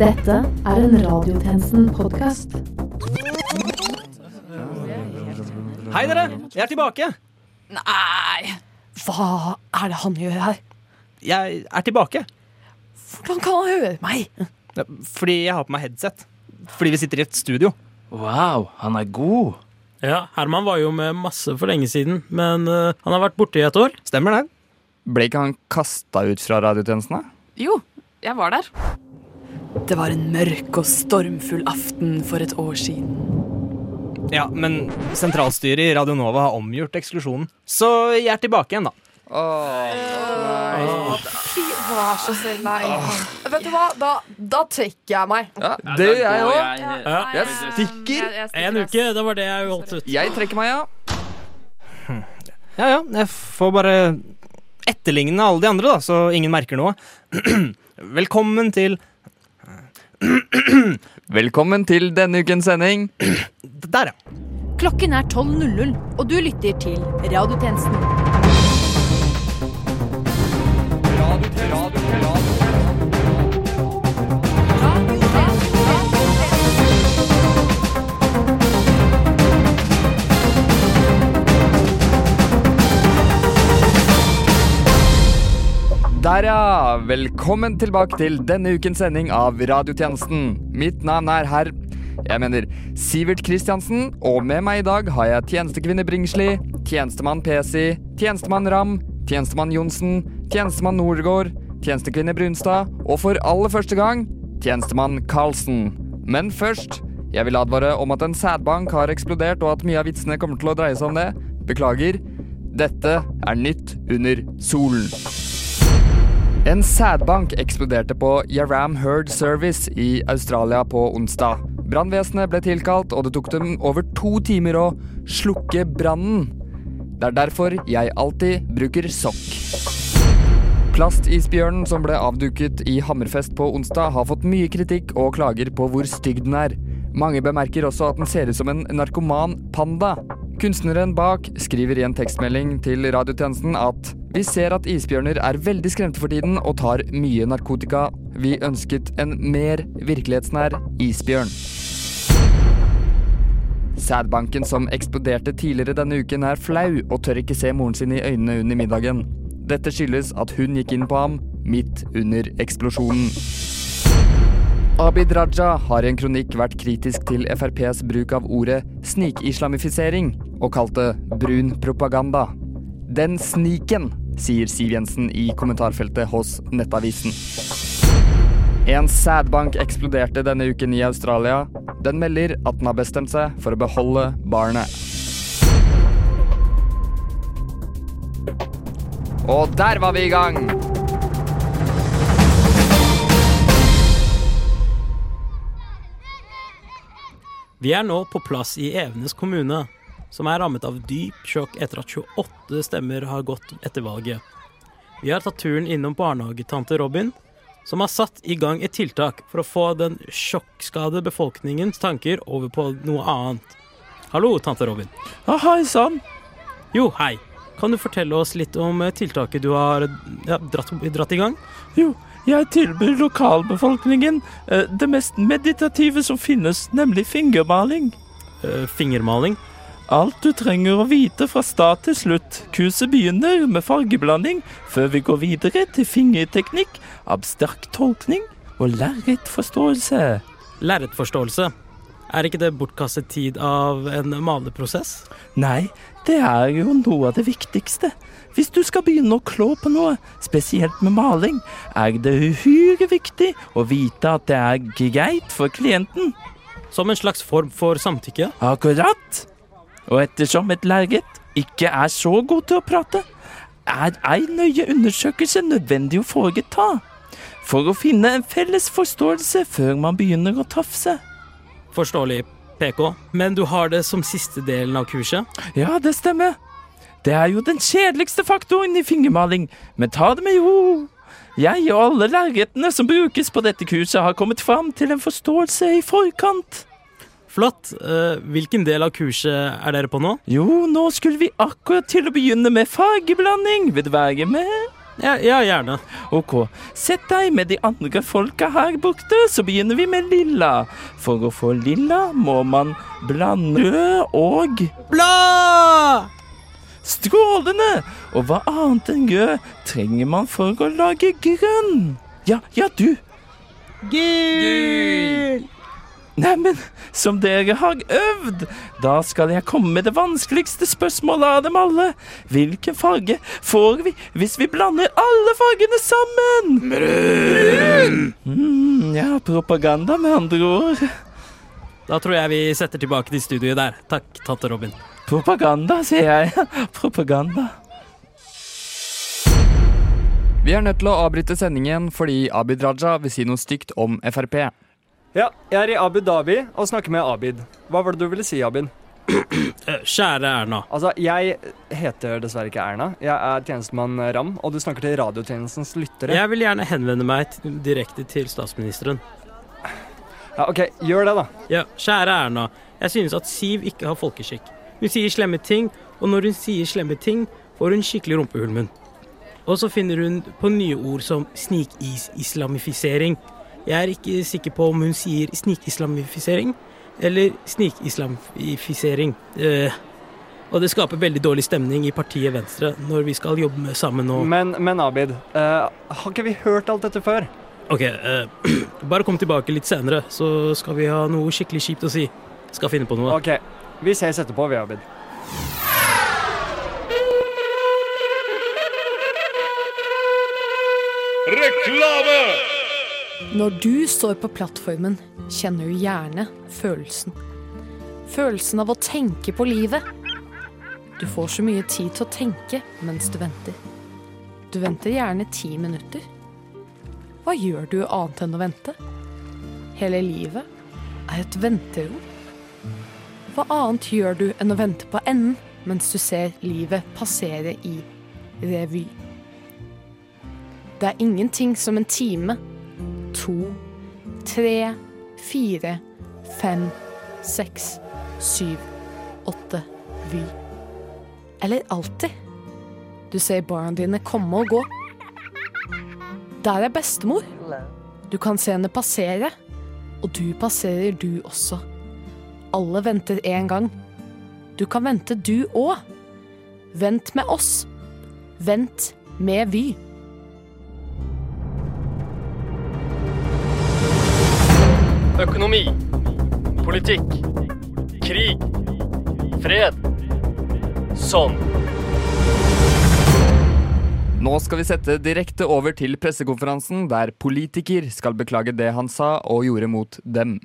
Dette er en Radiotjenesten-podkast. Hei, dere! Jeg er tilbake. Nei, hva er det han gjør her? Jeg er tilbake. Hvordan kan han høre meg? Fordi jeg har på meg headset. Fordi vi sitter i et studio. Wow, han er god. Ja, Herman var jo med masse for lenge siden, men uh, han har vært borte i et år. Stemmer det? Ble ikke han kasta ut fra radiotjenestene? Jo, jeg var der. Det var en mørk og stormfull aften for et år siden. Ja, men sentralstyret i Radio Nova har omgjort eksklusjonen. Så jeg er tilbake igjen, da. Fy, vær så snill, nei. Vet du hva, da, da trekker jeg meg. Ja, det gjør jeg òg. Ja. Jeg stikker. Jeg- jeg stikker, En uke, det var det jeg holdt ut. Jeg trekker meg, ja. Ja ja, jeg får bare etterligne alle de andre, da, så ingen merker noe. Velkommen til Velkommen til denne ukens sending. Der, ja. Klokken er 12.00, og du lytter til Radiotjenesten. Der, ja. Velkommen tilbake til denne ukens sending av Radiotjenesten. Mitt navn er herr Jeg mener Sivert Kristiansen, og med meg i dag har jeg tjenestekvinne Bringsli, tjenestemann PC, tjenestemann Ram, tjenestemann Johnsen, tjenestemann Nordgård, tjenestekvinne Brunstad, og for aller første gang tjenestemann Karlsen. Men først, jeg vil advare om at en sædbank har eksplodert, og at mye av vitsene kommer til å dreie seg om det. Beklager. Dette er nytt under solen. En sædbank eksploderte på Yaram Herd Service i Australia på onsdag. Brannvesenet ble tilkalt, og det tok dem over to timer å slukke brannen. Det er derfor jeg alltid bruker sokk. Plastisbjørnen som ble avduket i Hammerfest på onsdag, har fått mye kritikk og klager på hvor stygg den er. Mange bemerker også at den ser ut som en narkoman panda. Kunstneren bak skriver i en tekstmelding til radiotjenesten at vi ser at isbjørner er veldig skremte for tiden og tar mye narkotika. Vi ønsket en mer virkelighetsnær isbjørn. Sædbanken som eksploderte tidligere denne uken er flau og tør ikke se moren sin i øynene under middagen. Dette skyldes at hun gikk inn på ham midt under eksplosjonen. Abid Raja har i en kronikk vært kritisk til FrPs bruk av ordet snikislamifisering, og kalt det brun propaganda. Den sniken, sier Siv Jensen i kommentarfeltet hos Nettavisen. En sædbank eksploderte denne uken i Australia. Den melder at den har bestemt seg for å beholde barnet. Og der var vi i gang! Vi er nå på plass i Evenes kommune, som er rammet av dyp sjokk etter at 28 stemmer har gått etter valget. Vi har tatt turen innom barnehagetante Robin, som har satt i gang et tiltak for å få den sjokkskadede befolkningens tanker over på noe annet. Hallo, tante Robin. Ja, Hei sann. Jo, hei. Kan du fortelle oss litt om eh, tiltaket du har ja, dratt, dratt i gang? Jo, jeg tilbyr lokalbefolkningen eh, det mest meditative som finnes, nemlig fingermaling. Eh, fingermaling? Alt du trenger å vite fra start til slutt. Kurset begynner med fargeblanding, før vi går videre til fingerteknikk, abstrakt tolkning og lerretforståelse. Lerretforståelse. Er ikke det bortkastet tid av en maleprosess? Nei, det er jo noe av det viktigste. Hvis du skal begynne å klå på noe, spesielt med maling, er det uhyre viktig å vite at det er greit for klienten. Som en slags form for samtykke? Akkurat. Og ettersom et lerret ikke er så god til å prate, er ei nøye undersøkelse nødvendig å foreta. For å finne en felles forståelse før man begynner å tafse. Forståelig, PK. Men du har det som siste delen av kurset? Ja, det stemmer. Det er jo den kjedeligste faktoren i fingermaling, men ta det med ro. Jeg og alle lerretene som brukes på dette kurset, har kommet fram til en forståelse i forkant. Flott. Eh, hvilken del av kurset er dere på nå? Jo, nå skulle vi akkurat til å begynne med fargeblanding. Vil du være med? Ja, ja, gjerne. Ok, sett deg med de andre folka her borte, så begynner vi med lilla. For å få lilla må man blande rød og Blad! strålende. Og hva annet enn rød trenger man for å lage grønn? Ja, ja, du. Gul! Neimen, som dere har øvd, da skal jeg komme med det vanskeligste spørsmålet av dem alle. Hvilken farge får vi hvis vi blander alle fargene sammen? Brun! Mm, ja, propaganda med andre ord. Da tror jeg vi setter tilbake til studioet der. Takk, tante Robin. Propaganda, sier jeg. Propaganda. Vi er nødt til å avbryte sendingen fordi Abid Raja vil si noe stygt om Frp. Ja, jeg er i Abu Dhabi og snakker med Abid. Hva var det du ville si, Abid? Eh, Kjære Erna. Altså, jeg heter dessverre ikke Erna. Jeg er tjenestemann Ram, og du snakker til radiotjenestens lyttere. Jeg vil gjerne henvende meg direkte til statsministeren. Ja, OK, gjør det, da. Ja, kjære Erna. Jeg synes at Siv ikke har folkeskikk. Hun sier slemme ting, og når hun sier slemme ting, får hun skikkelig rumpehulmen. Og så finner hun på nye ord som snikis-islamifisering. Jeg er ikke sikker på om hun sier snikislamifisering eller snikislamifisering. Eh, og det skaper veldig dårlig stemning i partiet Venstre når vi skal jobbe med sammen og Men, men Abid, eh, har ikke vi hørt alt dette før? Ok, eh, bare kom tilbake litt senere, så skal vi ha noe skikkelig kjipt å si. Skal finne på noe. OK, vi ses etterpå, vi, Abid. Når du står på plattformen, kjenner du gjerne følelsen. Følelsen av å tenke på livet. Du får så mye tid til å tenke mens du venter. Du venter gjerne ti minutter. Hva gjør du annet enn å vente? Hele livet er et venterom. Hva annet gjør du enn å vente på enden mens du ser livet passere i revy? Det er ingenting som en time, to, tre, fire, fem, seks, syv, åtte, vy. Eller alltid. Du ser barna dine komme og gå. Der er bestemor. Du kan se henne passere, og du passerer du også. Alle venter én gang. Du kan vente du òg. Vent med oss. Vent med Vy. Økonomi. Politikk. Krig. Fred. Sånn. Nå skal vi sette direkte over til pressekonferansen der politiker skal beklage det han sa og gjorde mot dem.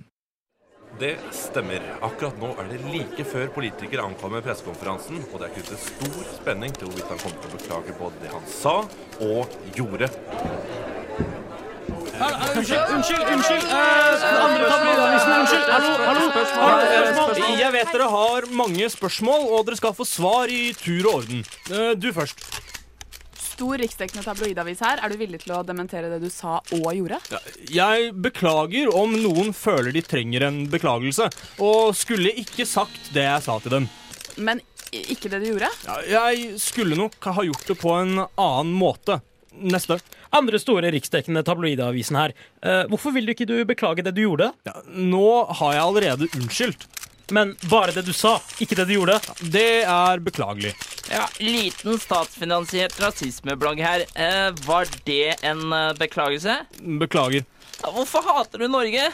Det stemmer. Akkurat nå er det like før politikere ankommer pressekonferansen, og det er knyttet stor spenning til hvorvidt han kommer til å beklage både det han sa og gjorde. Unnskyld, unnskyld, unnskyld! Eh, andre unnskyld! Hallo, hallo! Spørsmål? Jeg vet dere har mange spørsmål, og dere skal få svar i tur og orden. Eh, Du først. Stor riksdekkende tabloidavis her. Er du villig til å dementere det du sa og gjorde? Jeg beklager om noen føler de trenger en beklagelse, og skulle ikke sagt det jeg sa til dem. Men ikke det du gjorde? Ja, Jeg skulle nok ha gjort det på en annen måte. Neste. Andre store riksdekkende tabloidavisen her. Eh, hvorfor vil du ikke du beklage det du gjorde? Ja, Nå har jeg allerede unnskyldt. Men bare det du sa, ikke det du gjorde? Det er beklagelig. Ja, Liten statsfinansiert rasismeblogg her. Eh, var det en eh, beklagelse? Beklager. Ja, Hvorfor hater du Norge?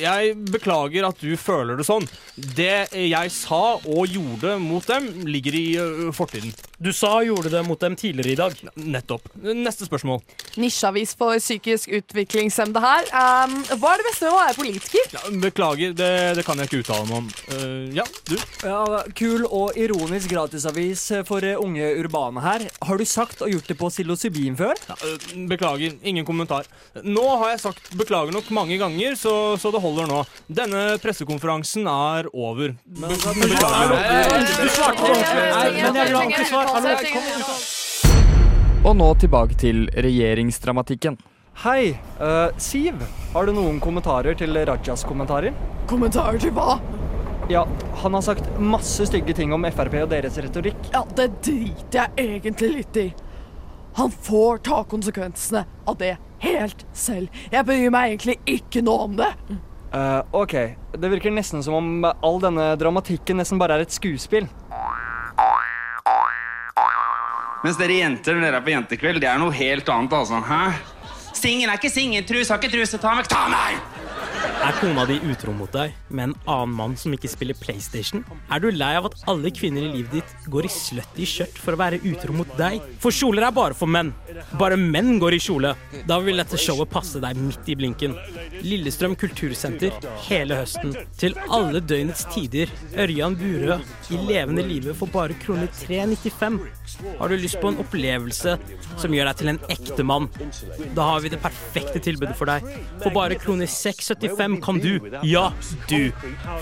Jeg beklager at du føler det sånn. Det jeg sa og gjorde mot dem, ligger i fortiden. Du sa og gjorde det mot dem tidligere i dag. Nettopp. Neste spørsmål. Nisjeavis for psykisk utviklingshemmede her. Um, hva er det beste med å være politiker? Ja, beklager, det, det kan jeg ikke uttale meg om. Uh, ja, du? Ja, Kul og ironisk gratisavis for eh, unge urbane her. Har du sagt og gjort det på psilocybin før? Ja, eh, beklager, ingen kommentar. Nå har jeg sagt beklager nok mange ganger, så, så det holder nå. Denne pressekonferansen er over. Be beklager. Du svarte på ordentlig. Men jeg vil ha ordentlig svar. Hallo, kom ut. Og nå tilbake til regjeringsdramatikken. Hei, uh, Siv. Har du noen kommentarer til Rajas kommentarer? Kommentarer til hva? Ja, han har sagt masse stygge ting om Frp og deres retorikk. Ja, det driter jeg egentlig litt i. Han får ta konsekvensene av det helt selv. Jeg bryr meg egentlig ikke noe om det. Eh, OK, det virker nesten som om all denne dramatikken nesten bare er et skuespill. Mens dere jenter når dere er på jentekveld, det er noe helt annet, altså. Hæ? Singel er ikke singeltrus, har ikke truse, ta meg, ta meg! Er kona di utro mot deg med en annen mann som ikke spiller PlayStation? Er du lei av at alle kvinner i livet ditt går i slutty skjørt for å være utro mot deg? For kjoler er bare for menn. Bare menn går i kjole. Da vil dette showet passe deg midt i blinken. Lillestrøm kultursenter hele høsten. Til alle døgnets tider. Ørjan Burøe i levende live for bare kroner 395. Har du lyst på en opplevelse som gjør deg til en ekte mann? Da har vi det perfekte tilbudet for deg. For bare kroner 675 kan du, ja, du,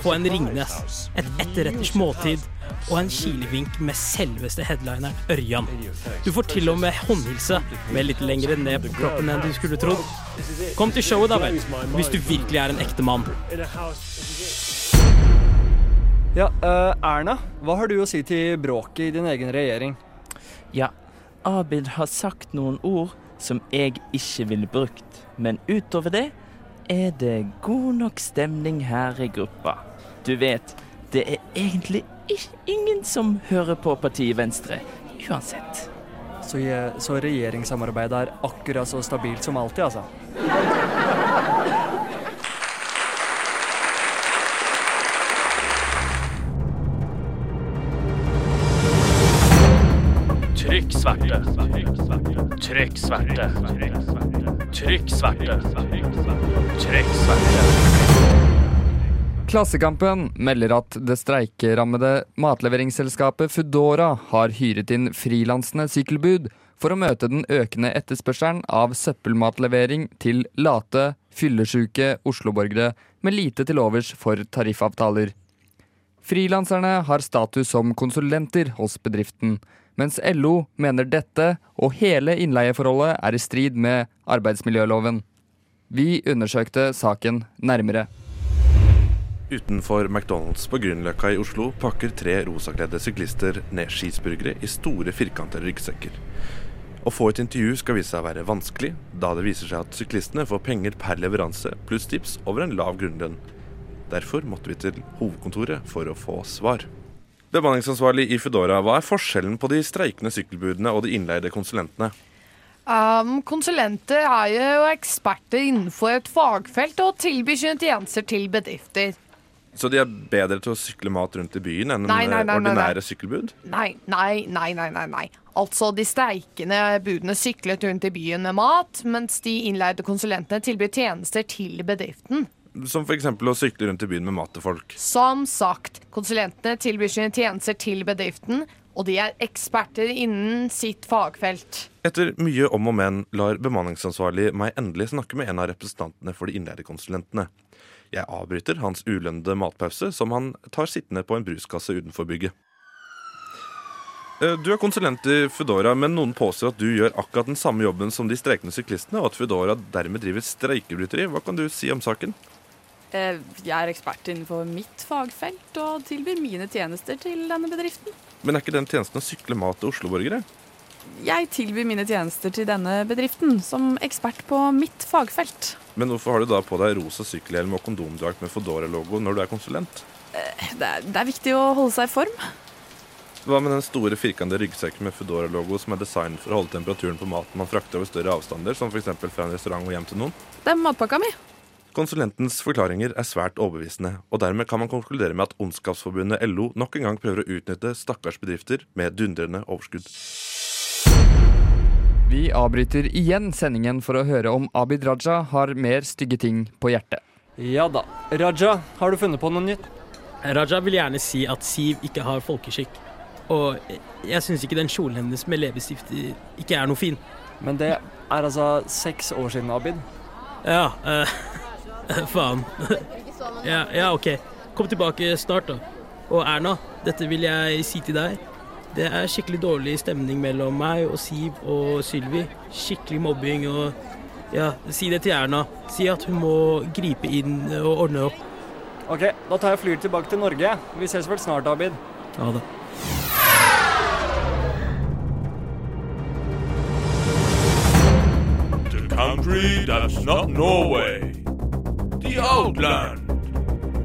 få en Ringnes, et etterretters måltid og en kilevink med selveste headlineren Ørjan. Du får til og med håndhilse med litt lengre ned på kroppen enn du skulle trodd. Kom til showet, da vel, hvis du virkelig er en ekte mann. Ja, uh, Erna, hva har du å si til bråket i din egen regjering? Ja, Abid har sagt noen ord som jeg ikke ville brukt, men utover det er det god nok stemning her i gruppa. Du vet, det er egentlig ingen som hører på partiet Venstre, uansett. Så, så regjeringssamarbeidet er akkurat så stabilt som alltid, altså? Trykk sverte. Trykk sverte. Trykk sverte. Trykk sverte. Klassekampen melder at det streikerammede matleveringsselskapet Foodora har hyret inn frilansende sykkelbud for å møte den økende etterspørselen av søppelmatlevering til late, fyllesyke Oslo-borgere med lite til overs for tariffavtaler. Frilanserne har status som konsulenter hos bedriften, mens LO mener dette og hele innleieforholdet er i strid med arbeidsmiljøloven. Vi undersøkte saken nærmere. Utenfor McDonald's på Grünerløkka i Oslo pakker tre rosakledde syklister ned skisburgere i store firkantede ryggsekker. Å få et intervju skal vise seg å være vanskelig, da det viser seg at syklistene får penger per leveranse pluss tips over en lav grunnlønn. Derfor måtte vi til hovedkontoret for å få svar. Bemanningsansvarlig i Foodora, hva er forskjellen på de streikende sykkelbudene og de innleide konsulentene? Um, konsulenter er jo eksperter innenfor et fagfelt og tilbyr sine tjenester til bedrifter. Så de er bedre til å sykle mat rundt i byen enn Nei, nei, nei, nei, nei. ordinære sykkelbud? Nei, nei, nei, nei, nei, nei. Altså, de streikende budene syklet rundt i byen med mat, mens de innleide konsulentene tilbyr tjenester til bedriften. Som f.eks. å sykle rundt i byen med mat til folk. Som sagt, konsulentene tilbyr sine tjenester til bedriften, og de er eksperter innen sitt fagfelt. Etter mye om og men lar bemanningsansvarlig meg endelig snakke med en av representantene for de innleiekonsulentene. Jeg avbryter hans ulønnede matpause, som han tar sittende på en bruskasse utenfor bygget. Eh, Du er konsulent i Foodora, men noen påstår at du gjør akkurat den samme jobben som de streikende syklistene, og at Foodora dermed driver streikebryteri. Hva kan du si om saken? Eh, Jeg er ekspert innenfor mitt fagfelt og tilbyr mine tjenester til denne bedriften. Men er ikke den tjenesten å sykle mat til Oslo-borgere? Jeg tilbyr mine tjenester til denne bedriften som ekspert på mitt fagfelt. Men hvorfor har du da på deg rosa sykkelhjelm og kondomdrakt med Foodora-logo når du er konsulent? Eh, Det er, det er viktig å holde seg i form. Hva med den store firkantede ryggsekken med Foodora-logo som er designet for å holde temperaturen på maten man frakter over større avstander, som f.eks. fra en restaurant og hjem til noen? Det er matpakka mi. Konsulentens forklaringer er svært overbevisende, og dermed kan man konkludere med at Ondskapsforbundet LO nok en gang prøver å utnytte stakkars bedrifter med dundrende overskudd. Vi avbryter igjen sendingen for å høre om Abid Raja har mer stygge ting på hjertet. Ja da. Raja, har du funnet på noe nytt? Raja vil gjerne si at Siv ikke har folkeskikk. Og jeg syns ikke den kjolen hennes med leppestift ikke er noe fin. Men det er altså seks år siden, Abid. Ja, eh, faen. ja, ja, OK. Kom tilbake snart, da. Og Erna, dette vil jeg si til deg. Det er skikkelig dårlig stemning mellom meg og Siv og Sylvi. Skikkelig mobbing og Ja, si det til Erna. Si at hun må gripe inn og ordne opp. Ok, da tar jeg flyr tilbake til Norge. Vi ses vel snart, Abid. Ha det. country that's not Norway. The Outland.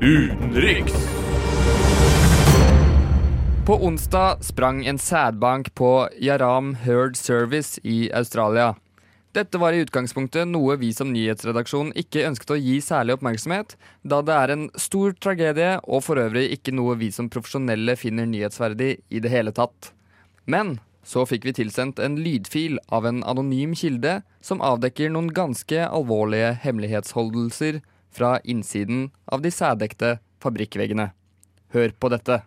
Utenriks. På onsdag sprang en sædbank på Yaram Herd Service i Australia. Dette var i utgangspunktet noe vi som nyhetsredaksjon ikke ønsket å gi særlig oppmerksomhet, da det er en stor tragedie og for øvrig ikke noe vi som profesjonelle finner nyhetsverdig i det hele tatt. Men så fikk vi tilsendt en lydfil av en anonym kilde som avdekker noen ganske alvorlige hemmelighetsholdelser fra innsiden av de sædekte fabrikkveggene. Hør på dette.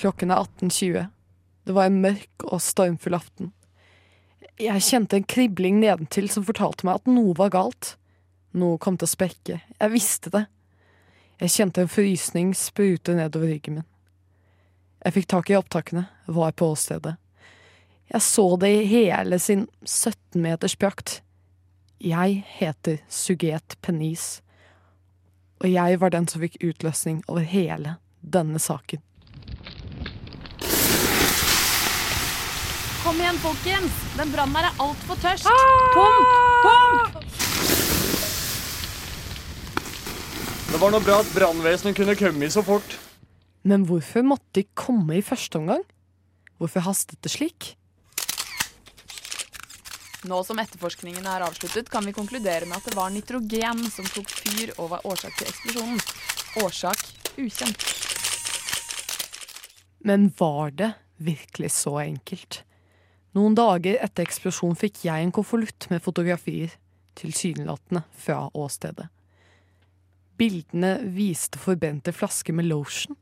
Klokken er 18.20. Det var en mørk og stormfull aften. Jeg kjente en kribling nedentil som fortalte meg at noe var galt. Noe kom til å sprekke. Jeg visste det. Jeg kjente en frysning sprute nedover ryggen min. Jeg fikk tak i opptakene, var på åstedet. Jeg så det i hele sin 17 meters prakt. Jeg heter Suget Penis, og jeg var den som fikk utløsning over hele denne saken. Kom igjen, folkens! Den brannen her er altfor tørst. Tom! Tom! Det var noe bra at brannvesenet kunne komme så fort. Men hvorfor måtte de komme i første omgang? Hvorfor hastet det slik? Nå som etterforskningen er avsluttet, kan vi konkludere med at det var nitrogen som tok fyr og var årsak til eksplosjonen. Årsak ukjent. Men var det virkelig så enkelt? Noen dager etter eksplosjonen fikk jeg en konvolutt med fotografier, tilsynelatende fra åstedet. Bildene viste forbrente flasker med lotion.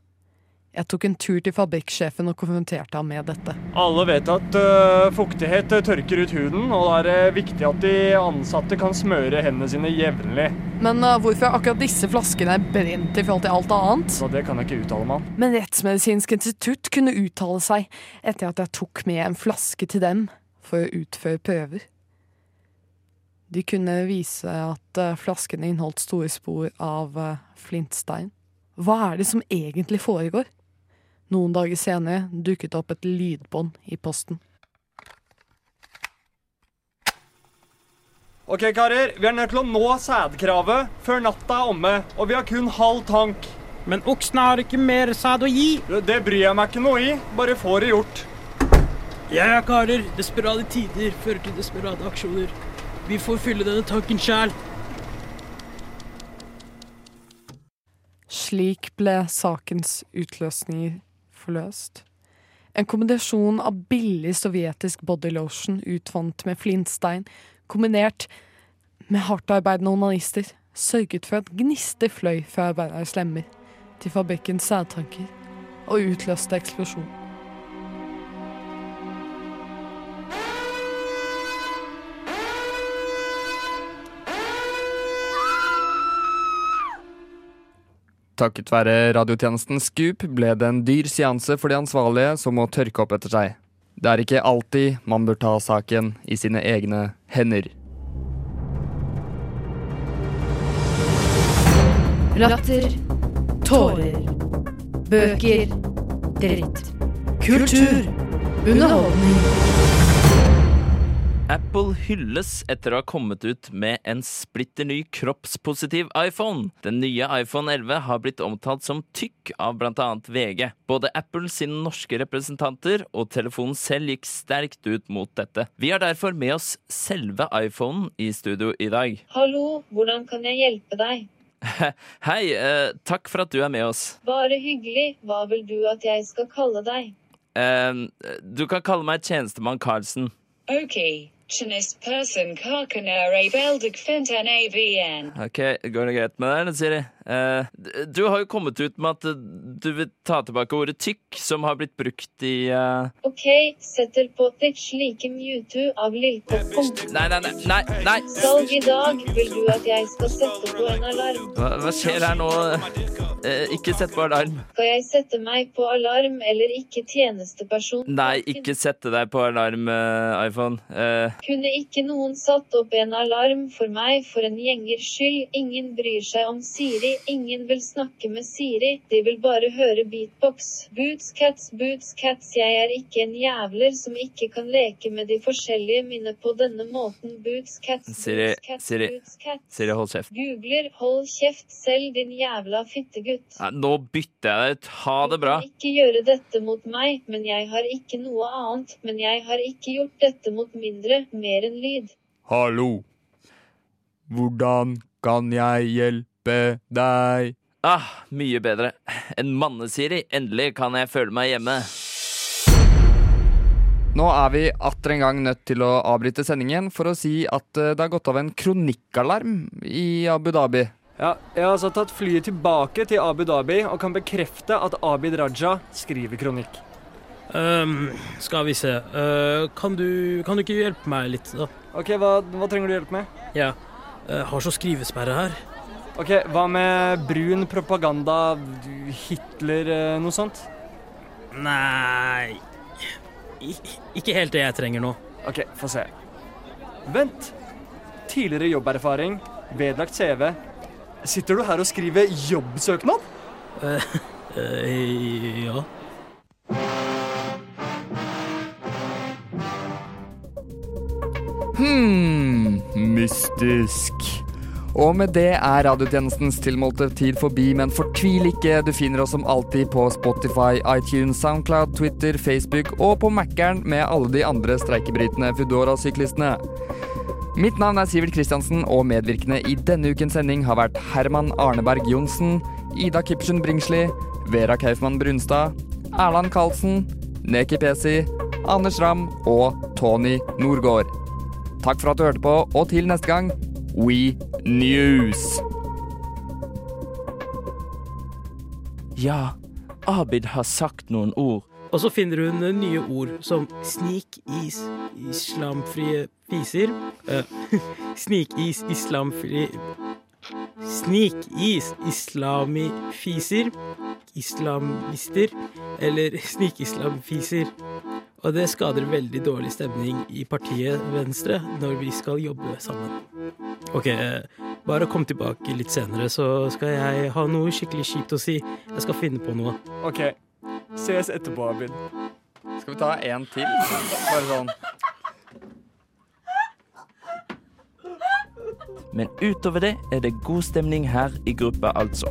Jeg tok en tur til fabrikksjefen og konfronterte ham med dette. Alle vet at uh, fuktighet øh, tørker ut huden, og da er det viktig at de ansatte kan smøre hendene sine jevnlig. Men uh, hvorfor akkurat disse flaskene er brent i forhold til alt annet? Så det kan jeg ikke uttale meg om. Men Rettsmedisinsk institutt kunne uttale seg etter at jeg tok med en flaske til dem for å utføre prøver. De kunne vise at uh, flaskene inneholdt store spor av flintstein. Hva er det som egentlig foregår? Noen dager senere dukket det opp et lydbånd i posten. Ok, karer. Vi er nødt til å nå sædkravet før natta er omme, og vi har kun halv tank. Men oksene har ikke mer sæd å gi. Det bryr jeg meg ikke noe i. Bare få det gjort. Ja, ja, karer. Desperate tider fører til desperate aksjoner. Vi får fylle denne tanken sjæl. Slik ble sakens utløsninger forløst. En kombinasjon av billig sovjetisk bodylotion utvant med flintstein, kombinert med hardtarbeidende onanister, sørget for at gnister fløy fra arbeidernes lemmer til fabrikkens sædtanker og utløste eksplosjon. Takket være radiotjenesten Scoop ble det en dyr seanse for de ansvarlige som må tørke opp etter seg. Det er ikke alltid man bør ta saken i sine egne hender. Latter. Tårer. Bøker. Dritt. Kultur. Underholdning. Apple hylles etter å ha kommet ut med en splitter ny kroppspositiv iPhone. Den nye iPhone 11 har blitt omtalt som tykk av bl.a. VG. Både Apple sine norske representanter og telefonen selv gikk sterkt ut mot dette. Vi har derfor med oss selve iPhonen i studio i dag. Hallo, hvordan kan jeg hjelpe deg? Hei, eh, takk for at du er med oss. Bare hyggelig. Hva vil du at jeg skal kalle deg? Eh, du kan kalle meg tjenestemann Carlsen. Ok. Chinese person Karkanare Beldig Fintan AVN. Ok, Går det greit med deg, Siri? Uh, du har jo kommet ut med at eh, du vil ta tilbake ordet tykk, som har blitt brukt i uh... Ok, setter på tykk slike Mewtwo av Lillpoppom. Nei, nei, nei, nei, nei. Salg i dag. Vil du at jeg skal sette på en alarm? Hva, hva skjer her nå? Eh, ikke sett på alarm. Skal jeg sette meg på alarm eller ikke tjenesteperson? Nei, ikke sette deg på alarm, eh, iPhone. Eh, Kunne ikke noen satt opp en alarm for meg for en gjengers skyld? Ingen bryr seg om Siri ingen vil snakke med Siri, de vil bare høre beatbox. Boots cats, boots cats, jeg er ikke en jævler som ikke kan leke med de forskjellige mine på denne måten. Boots cats, Siri, boots cats, Siri, boots cats. Siri, hold kjeft. Googler, hold kjeft selv, din jævla fittegutt. Nei, nå bytter jeg deg ut. Ha det bra. Ikke gjøre dette mot meg, men jeg har ikke noe annet. Men jeg har ikke gjort dette mot mindre, mer enn lyd. Hallo. Hvordan kan jeg hjelpe deg? Ah, mye bedre. En manne-Siri. Endelig kan jeg føle meg hjemme. Nå er vi atter en gang nødt til å avbryte sendingen for å si at eh, det har gått av en kronikkalarm i Abu Dhabi. Ja, jeg har altså tatt flyet tilbake til Abu Dhabi og kan bekrefte at Abid Raja skriver kronikk. Ehm, skal vi se uh, kan, du, kan du ikke hjelpe meg litt, da? Ok, hva, hva trenger du hjelp med? Ja. Jeg har så skrivesperre her. Ok, Hva med brun propaganda, Hitler, uh, noe sånt? Nei I, Ikke helt det jeg trenger nå. Ok, få se. Vent. Tidligere jobberfaring, vedlagt CV. Sitter du her og skriver jobbsøknad? Ja. Hmm, mystisk. Og med det er radiotjenestens tilmålte tid forbi, men fortvil ikke, du finner oss som alltid på Spotify, iTunes, Soundcloud, Twitter, Facebook og på Mækkern med alle de andre streikebrytende Foodora-syklistene. Mitt navn er Sivert Kristiansen, og medvirkende i denne ukens sending har vært Herman Arneberg Johnsen, Ida Kipchen Bringsli, Vera Kaufmann Brunstad, Erland Karlsen, Neki Pesi, Anders Ramm og Tony Norgård. Takk for at du hørte på, og til neste gang We News. Ja, Abid har sagt noen ord. Og så finner hun eh, nye ord som snikis, islamfrie fiser eh, Snikis, islamfri Snikis, islamifiser, islamister eller snikislamfiser. Og det skader veldig dårlig stemning i partiet Venstre når vi skal jobbe sammen. Ok, bare kom tilbake litt senere, så skal jeg ha noe skikkelig kjipt å si. Jeg skal finne på noe. Ok, ses etterpå, Abid. Skal vi ta en til? Bare sånn. Men utover det er det god stemning her i gruppa, altså.